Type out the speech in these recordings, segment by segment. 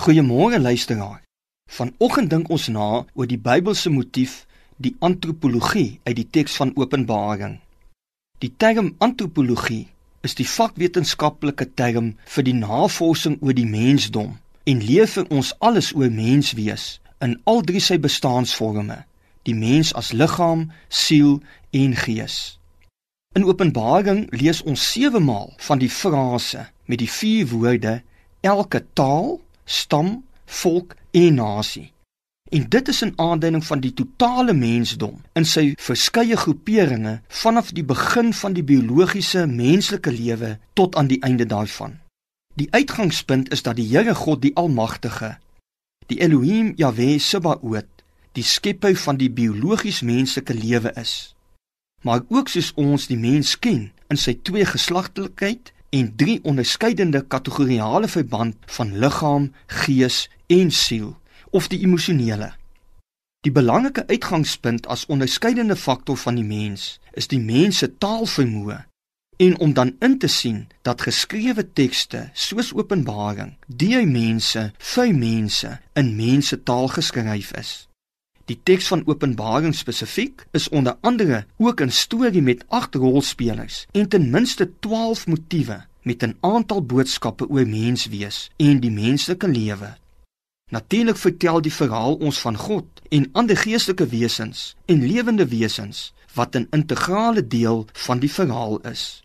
Goeiemôre luisteraar. Vanoggend dink ons na oor die Bybelse motief, die antropologie uit die teks van Openbaring. Die term antropologie is die vakwetenskaplike term vir die navorsing oor die mensdom en leer vir ons alles oor menswees in al drie sy bestaansvorme: die mens as liggaam, siel en gees. In Openbaring lees ons 7 maal van die frase met die vier woorde elke taal, stam, volk en nasie. En dit is 'n aanduiding van die totale mensdom in sy verskeie groeperinge vanaf die begin van die biologiese menslike lewe tot aan die einde daarvan. Die uitgangspunt is dat die Here God die Almagtige, die Elohim Jahwe Sebaot, die skepper van die biologies menslike lewe is. Maar ook soos ons die mens ken in sy twee geslagtelikheid en drie onderskeidende kategoriale verband van liggaam, gees en siel of die emosionele. Die belangrike uitgangspunt as onderskeidende faktor van die mens is die mens se taalvermoë en om dan in te sien dat geskrewe tekste soos Openbaring deur mense vir mense in mense taal geskryf is. Die teks van Openbaring spesifiek is onder andere ook 'n storie met 8 rolspelers en ten minste 12 motiewe met 'n aantal boodskappe oor menswees en die menslike lewe. Natuurlik vertel die verhaal ons van God en ander geestelike wesens en lewende wesens wat 'n integrale deel van die verhaal is.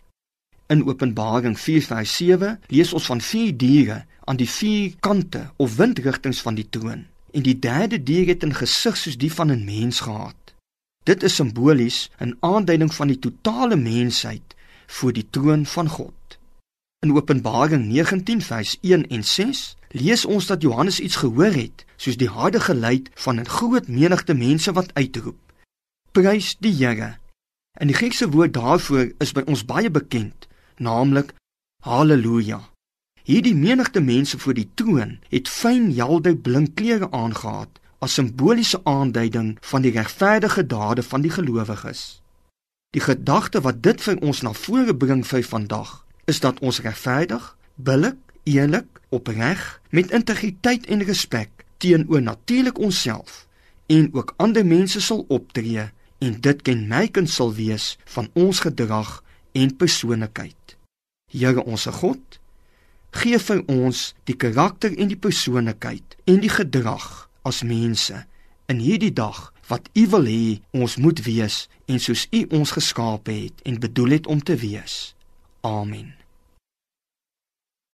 In Openbaring 4:7 lees ons van vier diere aan die vier kante of windrigtinge van die troon en die derde dier het 'n gesig soos die van 'n mens gehad. Dit is simbolies 'n aanduiding van die totale mensheid voor die troon van God. In Openbaring 19 vers 1 en 6 lees ons dat Johannes iets gehoor het, soos die harde geluid van 'n groot menigte mense wat uitroep: Prys die Here. En die Griekse woord daarvoor is by ons baie bekend, naamlik Halleluja. Hierdie menigte mense voor die troon het fyn helder blink klere aangetree as simboliese aanduiding van die regverdige dade van die gelowiges. Die gedagte wat dit vir ons na vore bring vir vandag is dat ons regverdig, billik, eerlik, opreg, met integriteit en respek teenoor natuurlik onsself en ook ander mense sal optree en dit kenmerkend sal wees van ons gedrag en persoonlikheid. Here ons God, gee vir ons die karakter en die persoonlikheid en die gedrag as mense in hierdie dag wat U wil hê ons moet wees en soos U ons geskaap het en bedoel het om te wees. Amen.